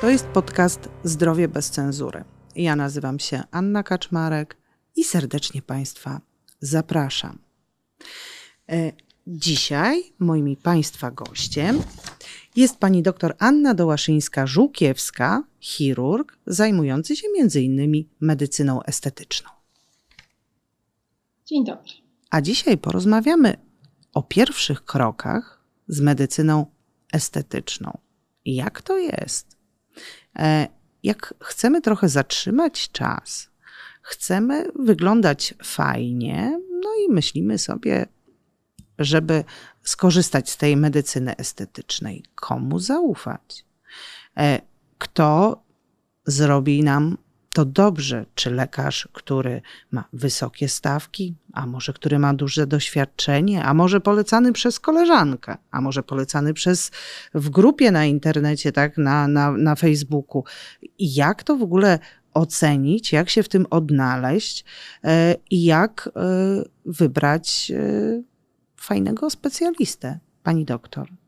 To jest podcast Zdrowie bez cenzury. Ja nazywam się Anna Kaczmarek i serdecznie Państwa zapraszam. E, dzisiaj moim Państwa gościem jest pani dr Anna Dołaszyńska-Żółkiewska, chirurg zajmujący się m.in. medycyną estetyczną. Dzień dobry. A dzisiaj porozmawiamy o pierwszych krokach z medycyną estetyczną. Jak to jest? E, jak chcemy trochę zatrzymać czas, chcemy wyglądać fajnie, no i myślimy sobie, żeby skorzystać z tej medycyny estetycznej, komu zaufać? E, kto zrobi nam to dobrze, czy lekarz, który ma wysokie stawki, a może który ma duże doświadczenie, a może polecany przez koleżankę, a może polecany przez w grupie na internecie, tak, na, na, na Facebooku. Jak to w ogóle ocenić, jak się w tym odnaleźć e, i jak e, wybrać e, fajnego specjalistę, pani doktor?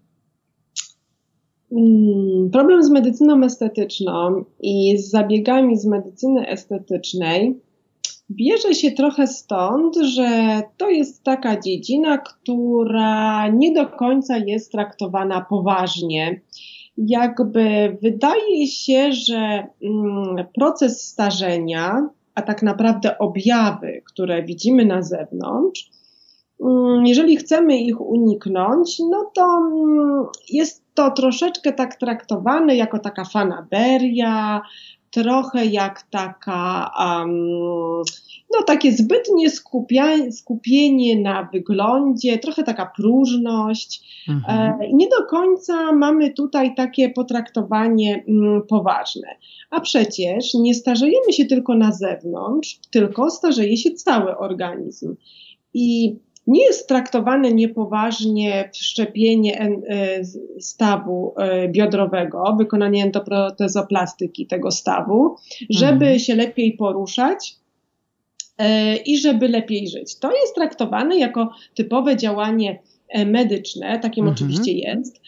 Mm, problem z medycyną estetyczną i z zabiegami z medycyny estetycznej bierze się trochę stąd, że to jest taka dziedzina, która nie do końca jest traktowana poważnie. Jakby wydaje się, że mm, proces starzenia, a tak naprawdę objawy, które widzimy na zewnątrz, mm, jeżeli chcemy ich uniknąć, no to jest to troszeczkę tak traktowane jako taka fanaberia, trochę jak taka, um, no takie zbytnie skupia, skupienie na wyglądzie, trochę taka próżność. Mhm. E, nie do końca mamy tutaj takie potraktowanie mm, poważne. A przecież nie starzejemy się tylko na zewnątrz, tylko starzeje się cały organizm. I nie jest traktowane niepoważnie wszczepienie e, stawu e, biodrowego, wykonanie endoprotezoplastyki tego stawu, żeby mhm. się lepiej poruszać e, i żeby lepiej żyć. To jest traktowane jako typowe działanie medyczne, takim mhm. oczywiście jest.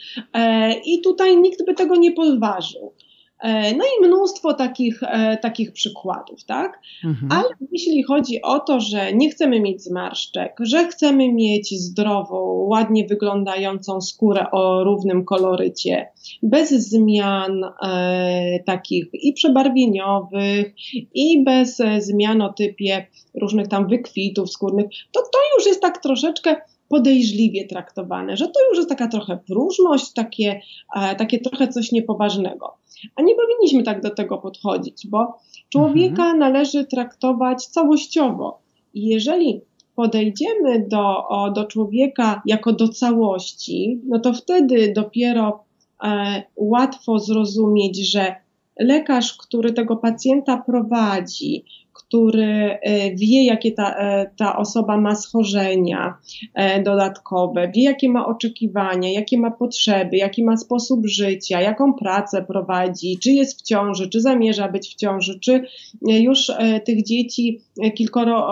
I tutaj nikt by tego nie podważył. E, no i mnóstwo takich, e, takich przykładów, tak? Mhm. Ale jeśli chodzi o to, że nie chcemy mieć zmarszczek, że chcemy mieć zdrową, ładnie wyglądającą skórę o równym kolorycie, bez zmian e, takich i przebarwieniowych, i bez e, zmian o typie różnych tam wykwitów skórnych, to to już jest tak troszeczkę podejrzliwie traktowane, że to już jest taka trochę próżność, takie, e, takie trochę coś niepoważnego. A nie powinniśmy tak do tego podchodzić, bo człowieka mhm. należy traktować całościowo. I jeżeli podejdziemy do, o, do człowieka jako do całości, no to wtedy dopiero e, łatwo zrozumieć, że lekarz, który tego pacjenta prowadzi, który e, wie, jakie ta, e, ta osoba ma schorzenia e, dodatkowe, wie, jakie ma oczekiwania, jakie ma potrzeby, jaki ma sposób życia, jaką pracę prowadzi, czy jest w ciąży, czy zamierza być w ciąży, czy już tych dzieci kilkoro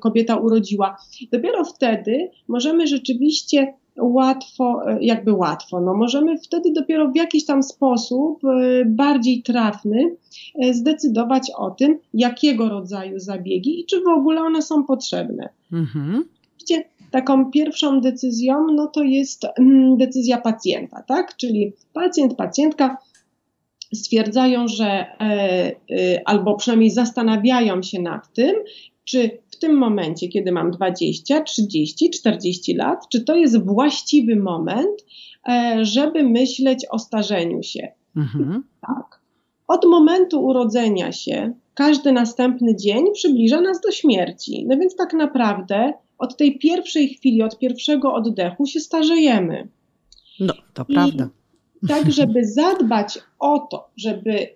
kobieta urodziła. Dopiero wtedy możemy rzeczywiście łatwo, e, jakby łatwo. No możemy wtedy dopiero w jakiś tam sposób e, bardziej trafny e, zdecydować o tym, jakiego rodzaju zabiegi i czy w ogóle one są potrzebne. Mhm. Widzicie, taką pierwszą decyzją, no to jest mm, decyzja pacjenta, tak? Czyli pacjent, pacjentka stwierdzają, że albo przynajmniej zastanawiają się nad tym, czy w tym momencie, kiedy mam 20, 30, 40 lat, czy to jest właściwy moment, e, żeby myśleć o starzeniu się. Mhm. Tak. Od momentu urodzenia się, każdy następny dzień przybliża nas do śmierci. No więc tak naprawdę od tej pierwszej chwili, od pierwszego oddechu się starzejemy. No, to I prawda. Tak, żeby zadbać o to, żeby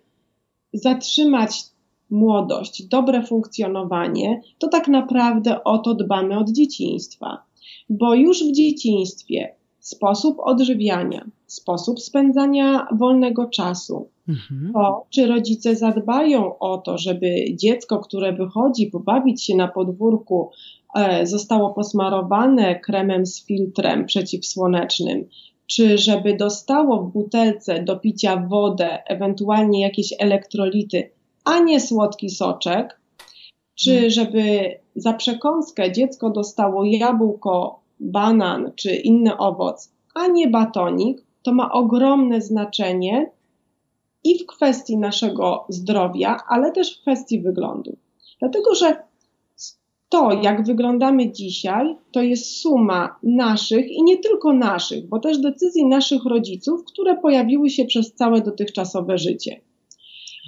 zatrzymać młodość, dobre funkcjonowanie, to tak naprawdę o to dbamy od dzieciństwa. Bo już w dzieciństwie sposób odżywiania, sposób spędzania wolnego czasu, mhm. to czy rodzice zadbają o to, żeby dziecko, które wychodzi pobawić się na podwórku, e, zostało posmarowane kremem z filtrem przeciwsłonecznym, czy żeby dostało w butelce do picia wodę, ewentualnie jakieś elektrolity, a nie słodki soczek, czy mhm. żeby za przekąskę dziecko dostało jabłko, banan czy inny owoc, a nie batonik, to ma ogromne znaczenie i w kwestii naszego zdrowia, ale też w kwestii wyglądu. Dlatego, że to, jak wyglądamy dzisiaj, to jest suma naszych i nie tylko naszych, bo też decyzji naszych rodziców, które pojawiły się przez całe dotychczasowe życie.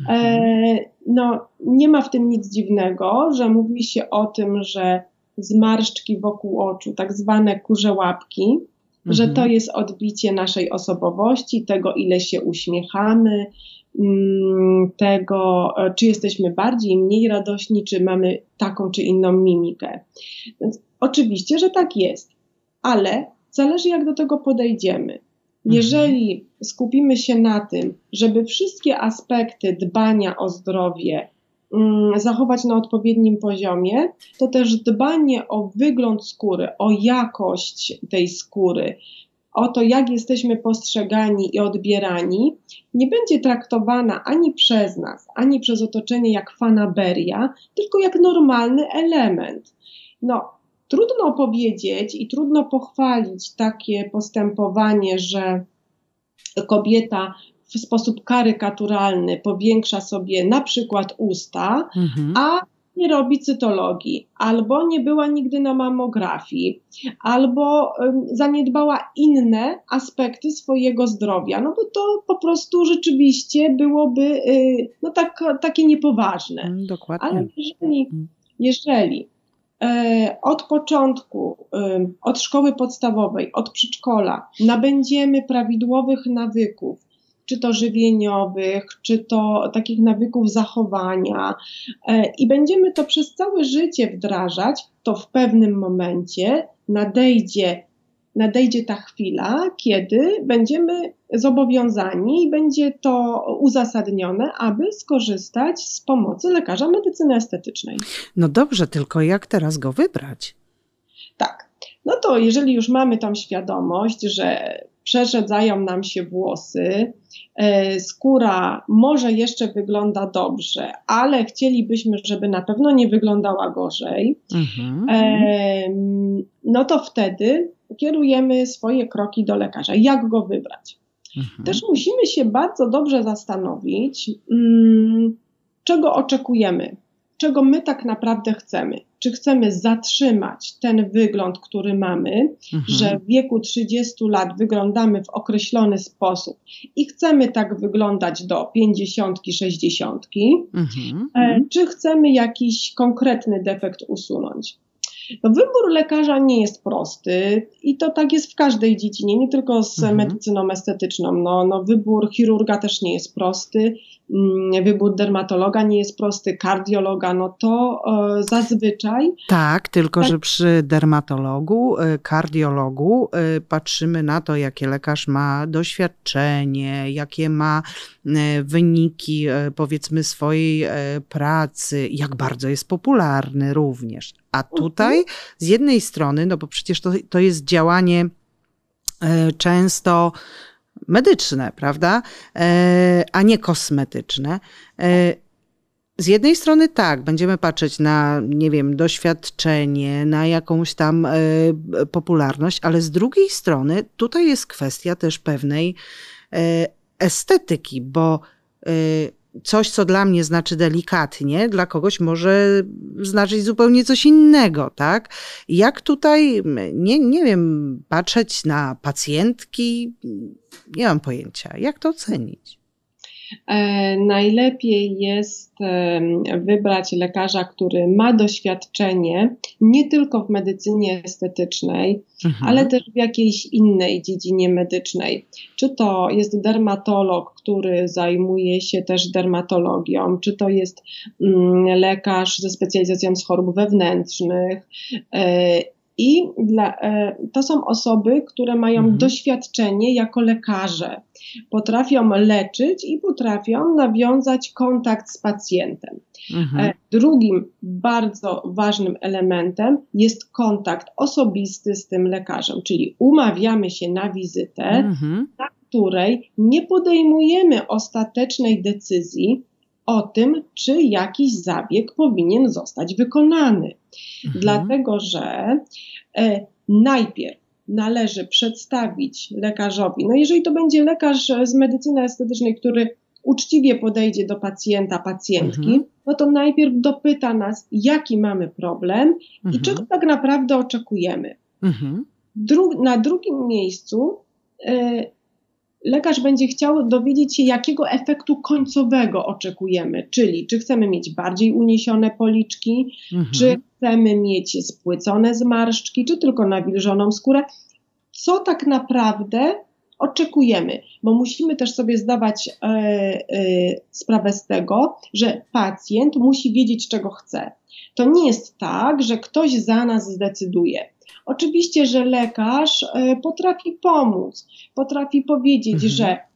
E, mhm. no, nie ma w tym nic dziwnego, że mówi się o tym, że zmarszczki wokół oczu, tak zwane kurze łapki, mhm. że to jest odbicie naszej osobowości, tego ile się uśmiechamy, mm, tego, e, czy jesteśmy bardziej, mniej radośni, czy mamy taką czy inną mimikę. Więc oczywiście, że tak jest, ale zależy jak do tego podejdziemy. Mhm. Jeżeli skupimy się na tym, żeby wszystkie aspekty dbania o zdrowie mm, zachować na odpowiednim poziomie, to też dbanie o wygląd skóry, o jakość tej skóry, o to, jak jesteśmy postrzegani i odbierani, nie będzie traktowana ani przez nas, ani przez otoczenie jak fanaberia, tylko jak normalny element. No, trudno powiedzieć i trudno pochwalić takie postępowanie, że kobieta w sposób karykaturalny powiększa sobie na przykład usta, mhm. a nie robi cytologii, albo nie była nigdy na mamografii, albo zaniedbała inne aspekty swojego zdrowia, no bo to po prostu rzeczywiście byłoby y, no tak, takie niepoważne. Mm, dokładnie. Ale jeżeli, mm. jeżeli od początku, od szkoły podstawowej, od przedszkola nabędziemy prawidłowych nawyków, czy to żywieniowych, czy to takich nawyków zachowania e, i będziemy to przez całe życie wdrażać, to w pewnym momencie nadejdzie, nadejdzie ta chwila, kiedy będziemy zobowiązani i będzie to uzasadnione, aby skorzystać z pomocy lekarza medycyny estetycznej. No dobrze, tylko jak teraz go wybrać? Tak. No to jeżeli już mamy tam świadomość, że przerzedzają nam się włosy, e, skóra może jeszcze wygląda dobrze, ale chcielibyśmy, żeby na pewno nie wyglądała gorzej, mhm. no to wtedy kierujemy swoje kroki do lekarza. Jak go wybrać? Mhm. Też musimy się bardzo dobrze zastanowić, mm, czego oczekujemy czego my tak naprawdę chcemy. Czy chcemy zatrzymać ten wygląd, który mamy, mhm. że w wieku 30 lat wyglądamy w określony sposób i chcemy tak wyglądać do 50, 60, mhm. E, czy chcemy jakiś konkretny defekt usunąć. No, wybór lekarza nie jest prosty i to tak jest w każdej dziedzinie, nie tylko z mhm. medycyną estetyczną. No, no, wybór chirurga też nie jest prosty, mm, wybór dermatologa nie jest prosty, kardiologa, no to e, zazwyczaj. Tak, tylko tak. że przy dermatologu, e, kardiologu e, patrzymy na to, jakie lekarz ma doświadczenie, jakie ma e, wyniki, e, powiedzmy, swojej e, pracy, jak bardzo jest popularny również. A tutaj mhm. z jednej strony, no bo przecież to, to jest działanie e, często medyczne, prawda, e, a nie kosmetyczne. E, z jednej strony tak, będziemy patrzeć na, nie wiem, doświadczenie, na jakąś tam popularność, ale z drugiej strony tutaj jest kwestia też pewnej estetyki, bo coś, co dla mnie znaczy delikatnie, dla kogoś może znaczyć zupełnie coś innego, tak? Jak tutaj, nie, nie wiem, patrzeć na pacjentki, nie mam pojęcia. Jak to ocenić? E, najlepiej jest wybrać lekarza, który ma doświadczenie nie tylko w medycynie estetycznej, mhm. ale też w jakiejś innej dziedzinie medycznej. Czy to jest dermatolog, który zajmuje się też dermatologią, czy to jest mm, lekarz ze specjalizacją z chorób wewnętrznych. I dla, e, to są osoby, które mają mhm. doświadczenie jako lekarze. Potrafią leczyć i potrafią nawiązać kontakt z pacjentem. Mhm. E, drugim bardzo ważnym elementem jest kontakt osobisty z tym lekarzem, czyli umawiamy się na wizytę, mhm. na której nie podejmujemy ostatecznej decyzji, o tym, czy jakiś zabieg powinien zostać wykonany. Mhm. Dlatego, że e, najpierw należy przedstawić lekarzowi, no jeżeli to będzie lekarz z medycyny estetycznej, który uczciwie podejdzie do pacjenta, pacjentki, mhm. no to najpierw dopyta nas, jaki mamy problem mhm. i czego tak naprawdę oczekujemy. Mhm. Dru na drugim miejscu e, lekarz będzie chciał dowiedzieć się, jakiego efektu końcowego oczekujemy, czyli czy chcemy mieć bardziej uniesione policzki, mhm. czy chcemy mieć spłycone zmarszczki, czy tylko nawilżoną skórę. Co tak naprawdę oczekujemy, bo musimy też sobie zdawać e, e, sprawę z tego, że pacjent musi wiedzieć, czego chce. To nie jest tak, że ktoś za nas zdecyduje. Oczywiście, że lekarz e, potrafi pomóc, potrafi powiedzieć, mhm. że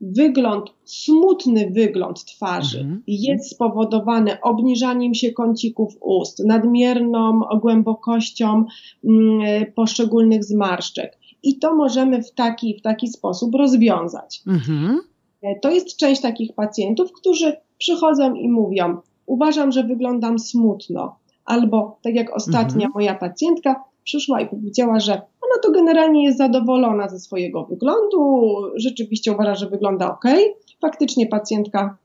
wygląd, smutny wygląd twarzy mhm. jest spowodowany obniżaniem się kącików ust, nadmierną głębokością mm, poszczególnych zmarszczek. I to możemy w taki, w taki sposób rozwiązać. Mhm. E, to jest część takich pacjentów, którzy przychodzą i mówią: Uważam, że wyglądam smutno. Albo tak jak ostatnia mhm. moja pacjentka, przyszła i powiedziała, że ona to generalnie jest zadowolona ze swojego wyglądu, rzeczywiście uważa, że wygląda ok. Faktycznie pacjentka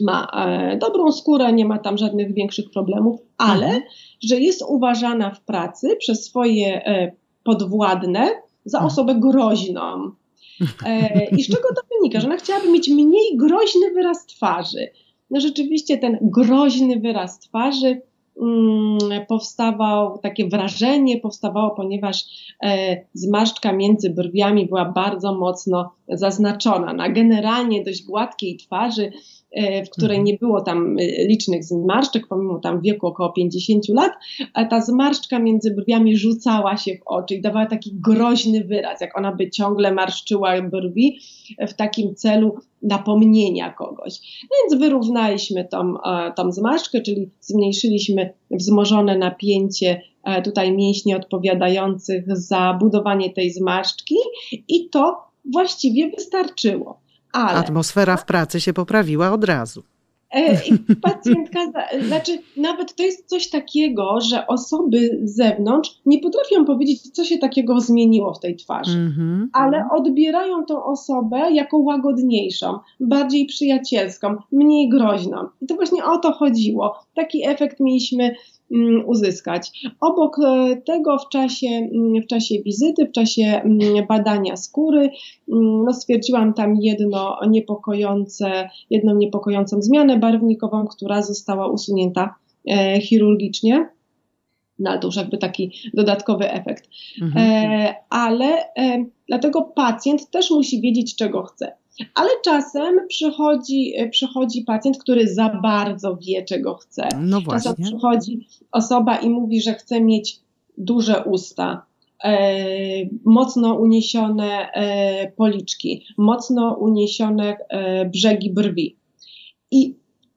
ma e, dobrą skórę, nie ma tam żadnych większych problemów, ale mhm. że jest uważana w pracy przez swoje e, podwładne za mhm. osobę groźną. E, I z czego to wynika? Że ona chciałaby mieć mniej groźny wyraz twarzy. No rzeczywiście ten groźny wyraz twarzy powstawał, takie wrażenie powstawało, ponieważ e, zmarszczka między brwiami była bardzo mocno zaznaczona. Na generalnie dość gładkiej twarzy w której mhm. nie było tam e, licznych zmarszczek, pomimo tam wieku około 50 lat, a ta zmarszczka między brwiami rzucała się w oczy i dawała taki groźny wyraz, jak ona by ciągle marszczyła brwi w takim celu napomnienia kogoś. No więc wyrównaliśmy tą, e, tą zmarszczkę, czyli zmniejszyliśmy wzmożone napięcie tutaj mięśni odpowiadających za budowanie tej zmarszczki i to właściwie wystarczyło. Ale, Atmosfera w pracy się poprawiła od razu. E, I pacjentka, znaczy nawet to jest coś takiego, że osoby z zewnątrz nie potrafią powiedzieć, co się takiego zmieniło w tej twarzy, mm -hmm. ale odbierają tą osobę jako łagodniejszą, bardziej przyjacielską, mniej groźną. I to właśnie o to chodziło. Taki efekt mieliśmy uzyskać. Obok e, tego w czasie, mm, w czasie wizyty, w czasie mm, badania skóry, no stwierdziłam tam jedno niepokojące, jedną niepokojącą zmianę barwnikową, która została usunięta e, chirurgicznie. No ale to już jakby taki dodatkowy efekt. Mhm. E, ale dlatego pacjent też musi wiedzieć, czego chce. Ale czasem przychodzi, przychodzi pacjent, który za bardzo wie, czego chce. No właśnie. Czasem przychodzi osoba i mówi, że chce mieć duże usta, e, mocno uniesione e, policzki, mocno uniesione e, brzegi brwi. I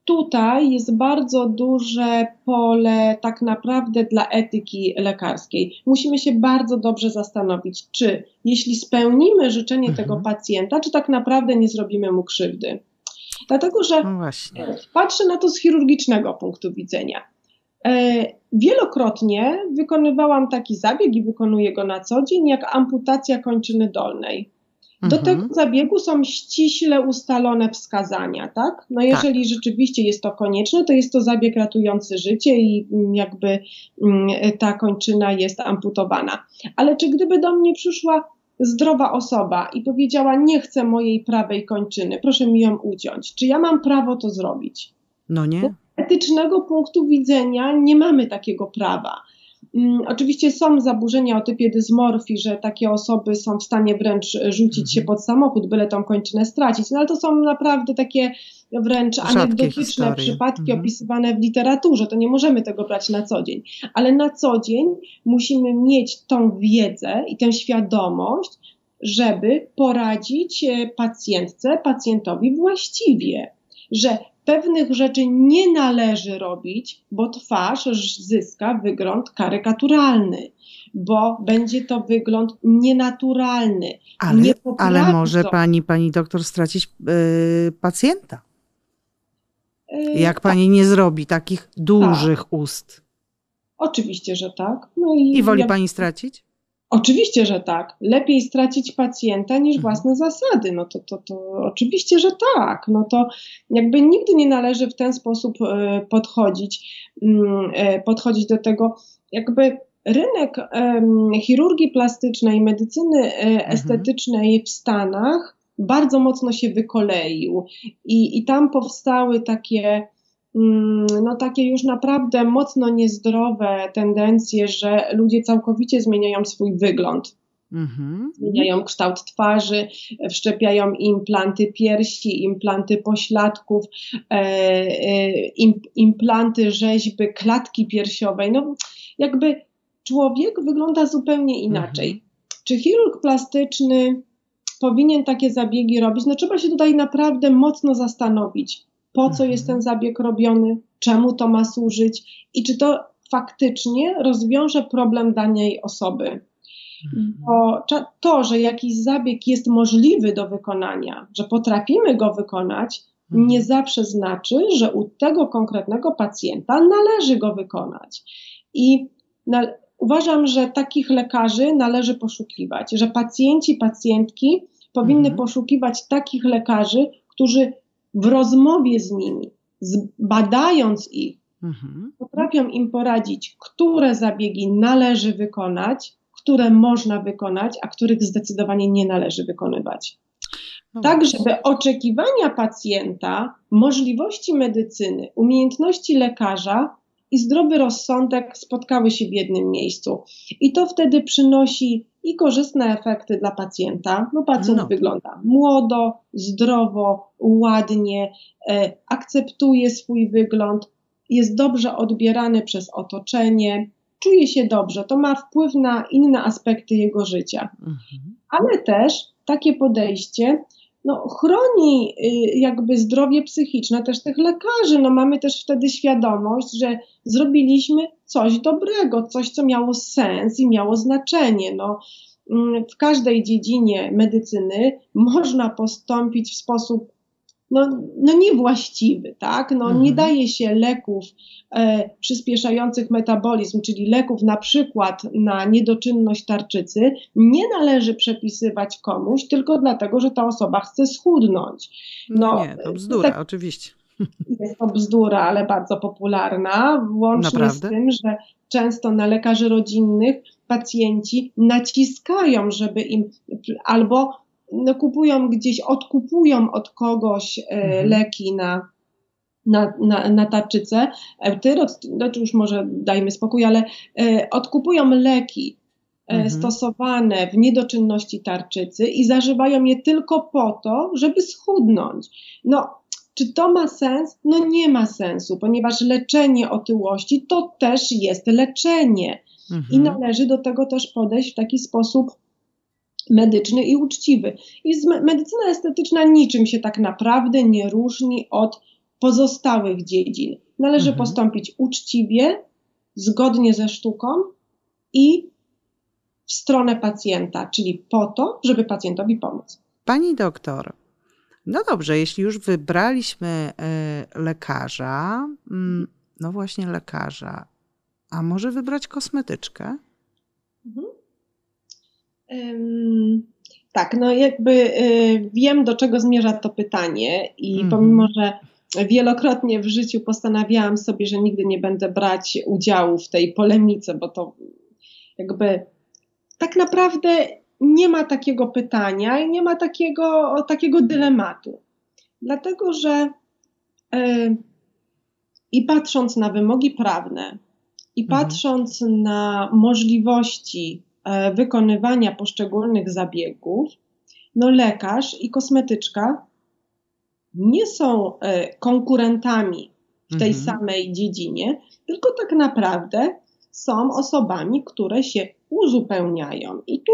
tutaj jest bardzo duże pole tak naprawdę dla etyki lekarskiej. Musimy się bardzo dobrze zastanowić, czy jeśli spełnimy życzenie mhm. tego pacjenta, czy tak naprawdę nie zrobimy mu krzywdy. Dlatego, że no patrzę na to z chirurgicznego punktu widzenia. E, wielokrotnie wykonywałam taki zabieg i wykonuję go na co dzień, jak amputacja kończyny dolnej. Do mhm. tego zabiegu są ściśle ustalone wskazania, tak? No jeżeli tak. rzeczywiście jest to konieczne, to jest to zabieg ratujący życie i mm, jakby mm, ta kończyna jest amputowana. Ale czy gdyby do mnie przyszła zdrowa osoba i powiedziała, nie chcę mojej prawej kończyny, proszę mi ją uciąć, czy ja mam prawo to zrobić? No nie. Z etycznego punktu widzenia nie mamy takiego prawa. Mm, oczywiście są zaburzenia o typie dysmorfii, że takie osoby są w stanie wręcz rzucić się mhm. pod samochód, byle tą kończynę stracić, no ale to są naprawdę takie wręcz Rzadkie anegdotyczne historie. przypadki mhm. opisywane w literaturze, to nie możemy tego brać na co dzień, ale na co dzień musimy mieć tą wiedzę i tę świadomość, żeby poradzić e, pacjentce, pacjentowi właściwie, że pewnych rzeczy nie należy robić, bo twarz zyska wygląd karykaturalny, bo będzie to wygląd nienaturalny. Ale, nie ale może pani, pani doktor stracić yy, pacjenta. Yy, Jak pani tak. nie zrobi takich dużych tak. ust? Oczywiście, że tak. No i, I woli ja... pani stracić? Oczywiście, że tak. Lepiej stracić pacjenta niż mhm. własne zasady. No to, to, to oczywiście, że tak. No to jakby nigdy nie należy w ten sposób e, podchodzić, mm, e, podchodzić do tego. Jakby rynek chirurgii plastycznej, medycyny e, mhm. estetycznej w Stanach bardzo mocno się wykoleił i, i tam powstały takie no takie już naprawdę mocno niezdrowe tendencje, że ludzie całkowicie zmieniają swój wygląd. Mhm. Zmieniają kształt twarzy, wszczepiają implanty piersi, implanty pośladków, e, e, implanty rzeźby klatki piersiowej. No, jakby człowiek wygląda zupełnie inaczej. Mhm. Czy chirurg plastyczny powinien takie zabiegi robić? No, trzeba się tutaj naprawdę mocno zastanowić po co jest ten mhm. zabieg robiony, czemu to ma służyć i czy to faktycznie rozwiąże problem danej osoby. Mhm. Bo to, że jakiś zabieg jest możliwy do wykonania, że potrafimy go wykonać, mhm. nie zawsze znaczy, że u tego konkretnego pacjenta należy go wykonać. I na, uważam, że takich lekarzy należy poszukiwać, że pacjenci, pacjentki powinny poszukiwać takich lekarzy, którzy w rozmowie z nimi, badając ich, mhm. potrafią im poradzić, które zabiegi należy wykonać, które można wykonać, a których zdecydowanie nie należy wykonywać. No tak, żeby oczekiwania pacjenta, możliwości medycyny, umiejętności lekarza i zdrowy rozsądek spotkały się w jednym miejscu. I to wtedy przynosi i korzystne efekty dla pacjenta. No pacjent no. wygląda młodo, zdrowo, ładnie, e, akceptuje swój wygląd, jest dobrze odbierany przez otoczenie, czuje się dobrze. To ma wpływ na inne aspekty jego życia. Mhm. Ale też takie podejście no, chroni y, jakby zdrowie psychiczne też tych lekarzy. No, mamy też wtedy świadomość, że zrobiliśmy coś dobrego, coś, co miało sens i miało znaczenie. No, mm, w każdej dziedzinie medycyny można postąpić w sposób no, no niewłaściwy, tak? No, mhm. Nie daje się leków e, przyspieszających metabolizm, czyli leków na przykład na niedoczynność tarczycy, nie należy przepisywać komuś tylko dlatego, że ta osoba chce schudnąć. No, no nie, to bzdura, tak, oczywiście. Jest to bzdura, ale bardzo popularna, włącznie Naprawdę? z tym, że często na lekarzy rodzinnych pacjenci naciskają, żeby im albo no, kupują gdzieś, odkupują od kogoś e, mhm. leki na, na, na, na tarczycę, Eutyrot, znaczy już może dajmy spokój, ale e, odkupują leki e, mhm. stosowane w niedoczynności tarczycy i zażywają je tylko po to, żeby schudnąć. No, czy to ma sens? No nie ma sensu, ponieważ leczenie otyłości to też jest leczenie. Mhm. I należy do tego też podejść w taki sposób medyczny i uczciwy. I medycyna estetyczna niczym się tak naprawdę nie różni od pozostałych dziedzin. Należy mhm. postąpić uczciwie, zgodnie ze sztuką i w stronę pacjenta, czyli po to, żeby pacjentowi pomóc. Pani doktor, no dobrze, jeśli już wybraliśmy y, lekarza, mm, no właśnie lekarza, a może wybrać kosmetyczkę? Mhm. Tak, no jakby y, wiem, do czego zmierza to pytanie, i mm. pomimo, że wielokrotnie w życiu postanawiałam sobie, że nigdy nie będę brać udziału w tej polemice, bo to jakby tak naprawdę nie ma takiego pytania i nie ma takiego, takiego dylematu. Dlatego, że yy, i patrząc na wymogi prawne, i mhm. patrząc na możliwości wykonywania poszczególnych zabiegów, no lekarz i kosmetyczka nie są e, konkurentami w tej mhm. samej dziedzinie, tylko tak naprawdę są osobami, które się uzupełniają. I tu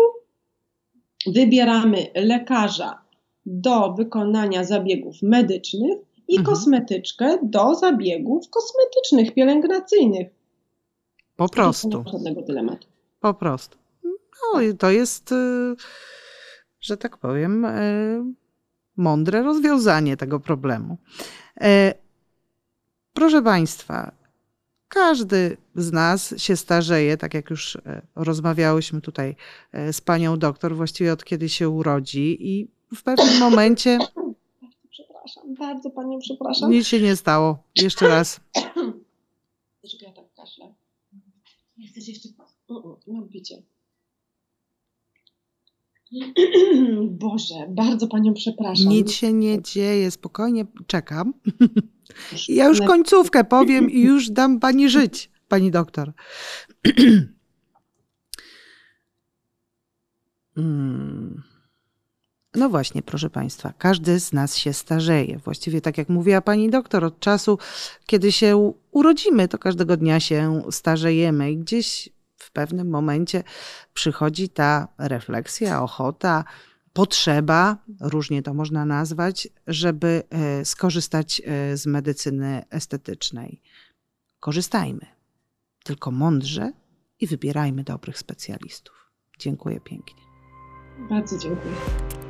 wybieramy lekarza do wykonania zabiegów medycznych i mhm. kosmetyczkę do zabiegów kosmetycznych, pielęgnacyjnych. Po prostu. Żadnego dylematu. Po prostu. No i to jest, y, że tak powiem, y, mądre rozwiązanie tego problemu. E, proszę Państwa, każdy z nas się starzeje, tak jak już e, rozmawiałyśmy tutaj e, z panią doktor, właściwie od kiedy się urodzi i w pewnym momencie. Przepraszam, bardzo panią przepraszam. Nic się nie stało. Jeszcze raz. Dlaczego ja tak kaszlę? Jesteś jeszcze. No, widzicie. Boże, bardzo panią przepraszam. Nic się nie dzieje, spokojnie czekam. Ja już końcówkę powiem i już dam pani żyć, pani doktor. Hmm. No właśnie, proszę Państwa, każdy z nas się starzeje. Właściwie, tak jak mówiła pani doktor, od czasu, kiedy się urodzimy, to każdego dnia się starzejemy i gdzieś pewnym momencie przychodzi ta refleksja, ochota, potrzeba, różnie to można nazwać, żeby e, skorzystać e, z medycyny estetycznej. Korzystajmy, tylko mądrze i wybierajmy dobrych specjalistów. Dziękuję pięknie. Bardzo dziękuję.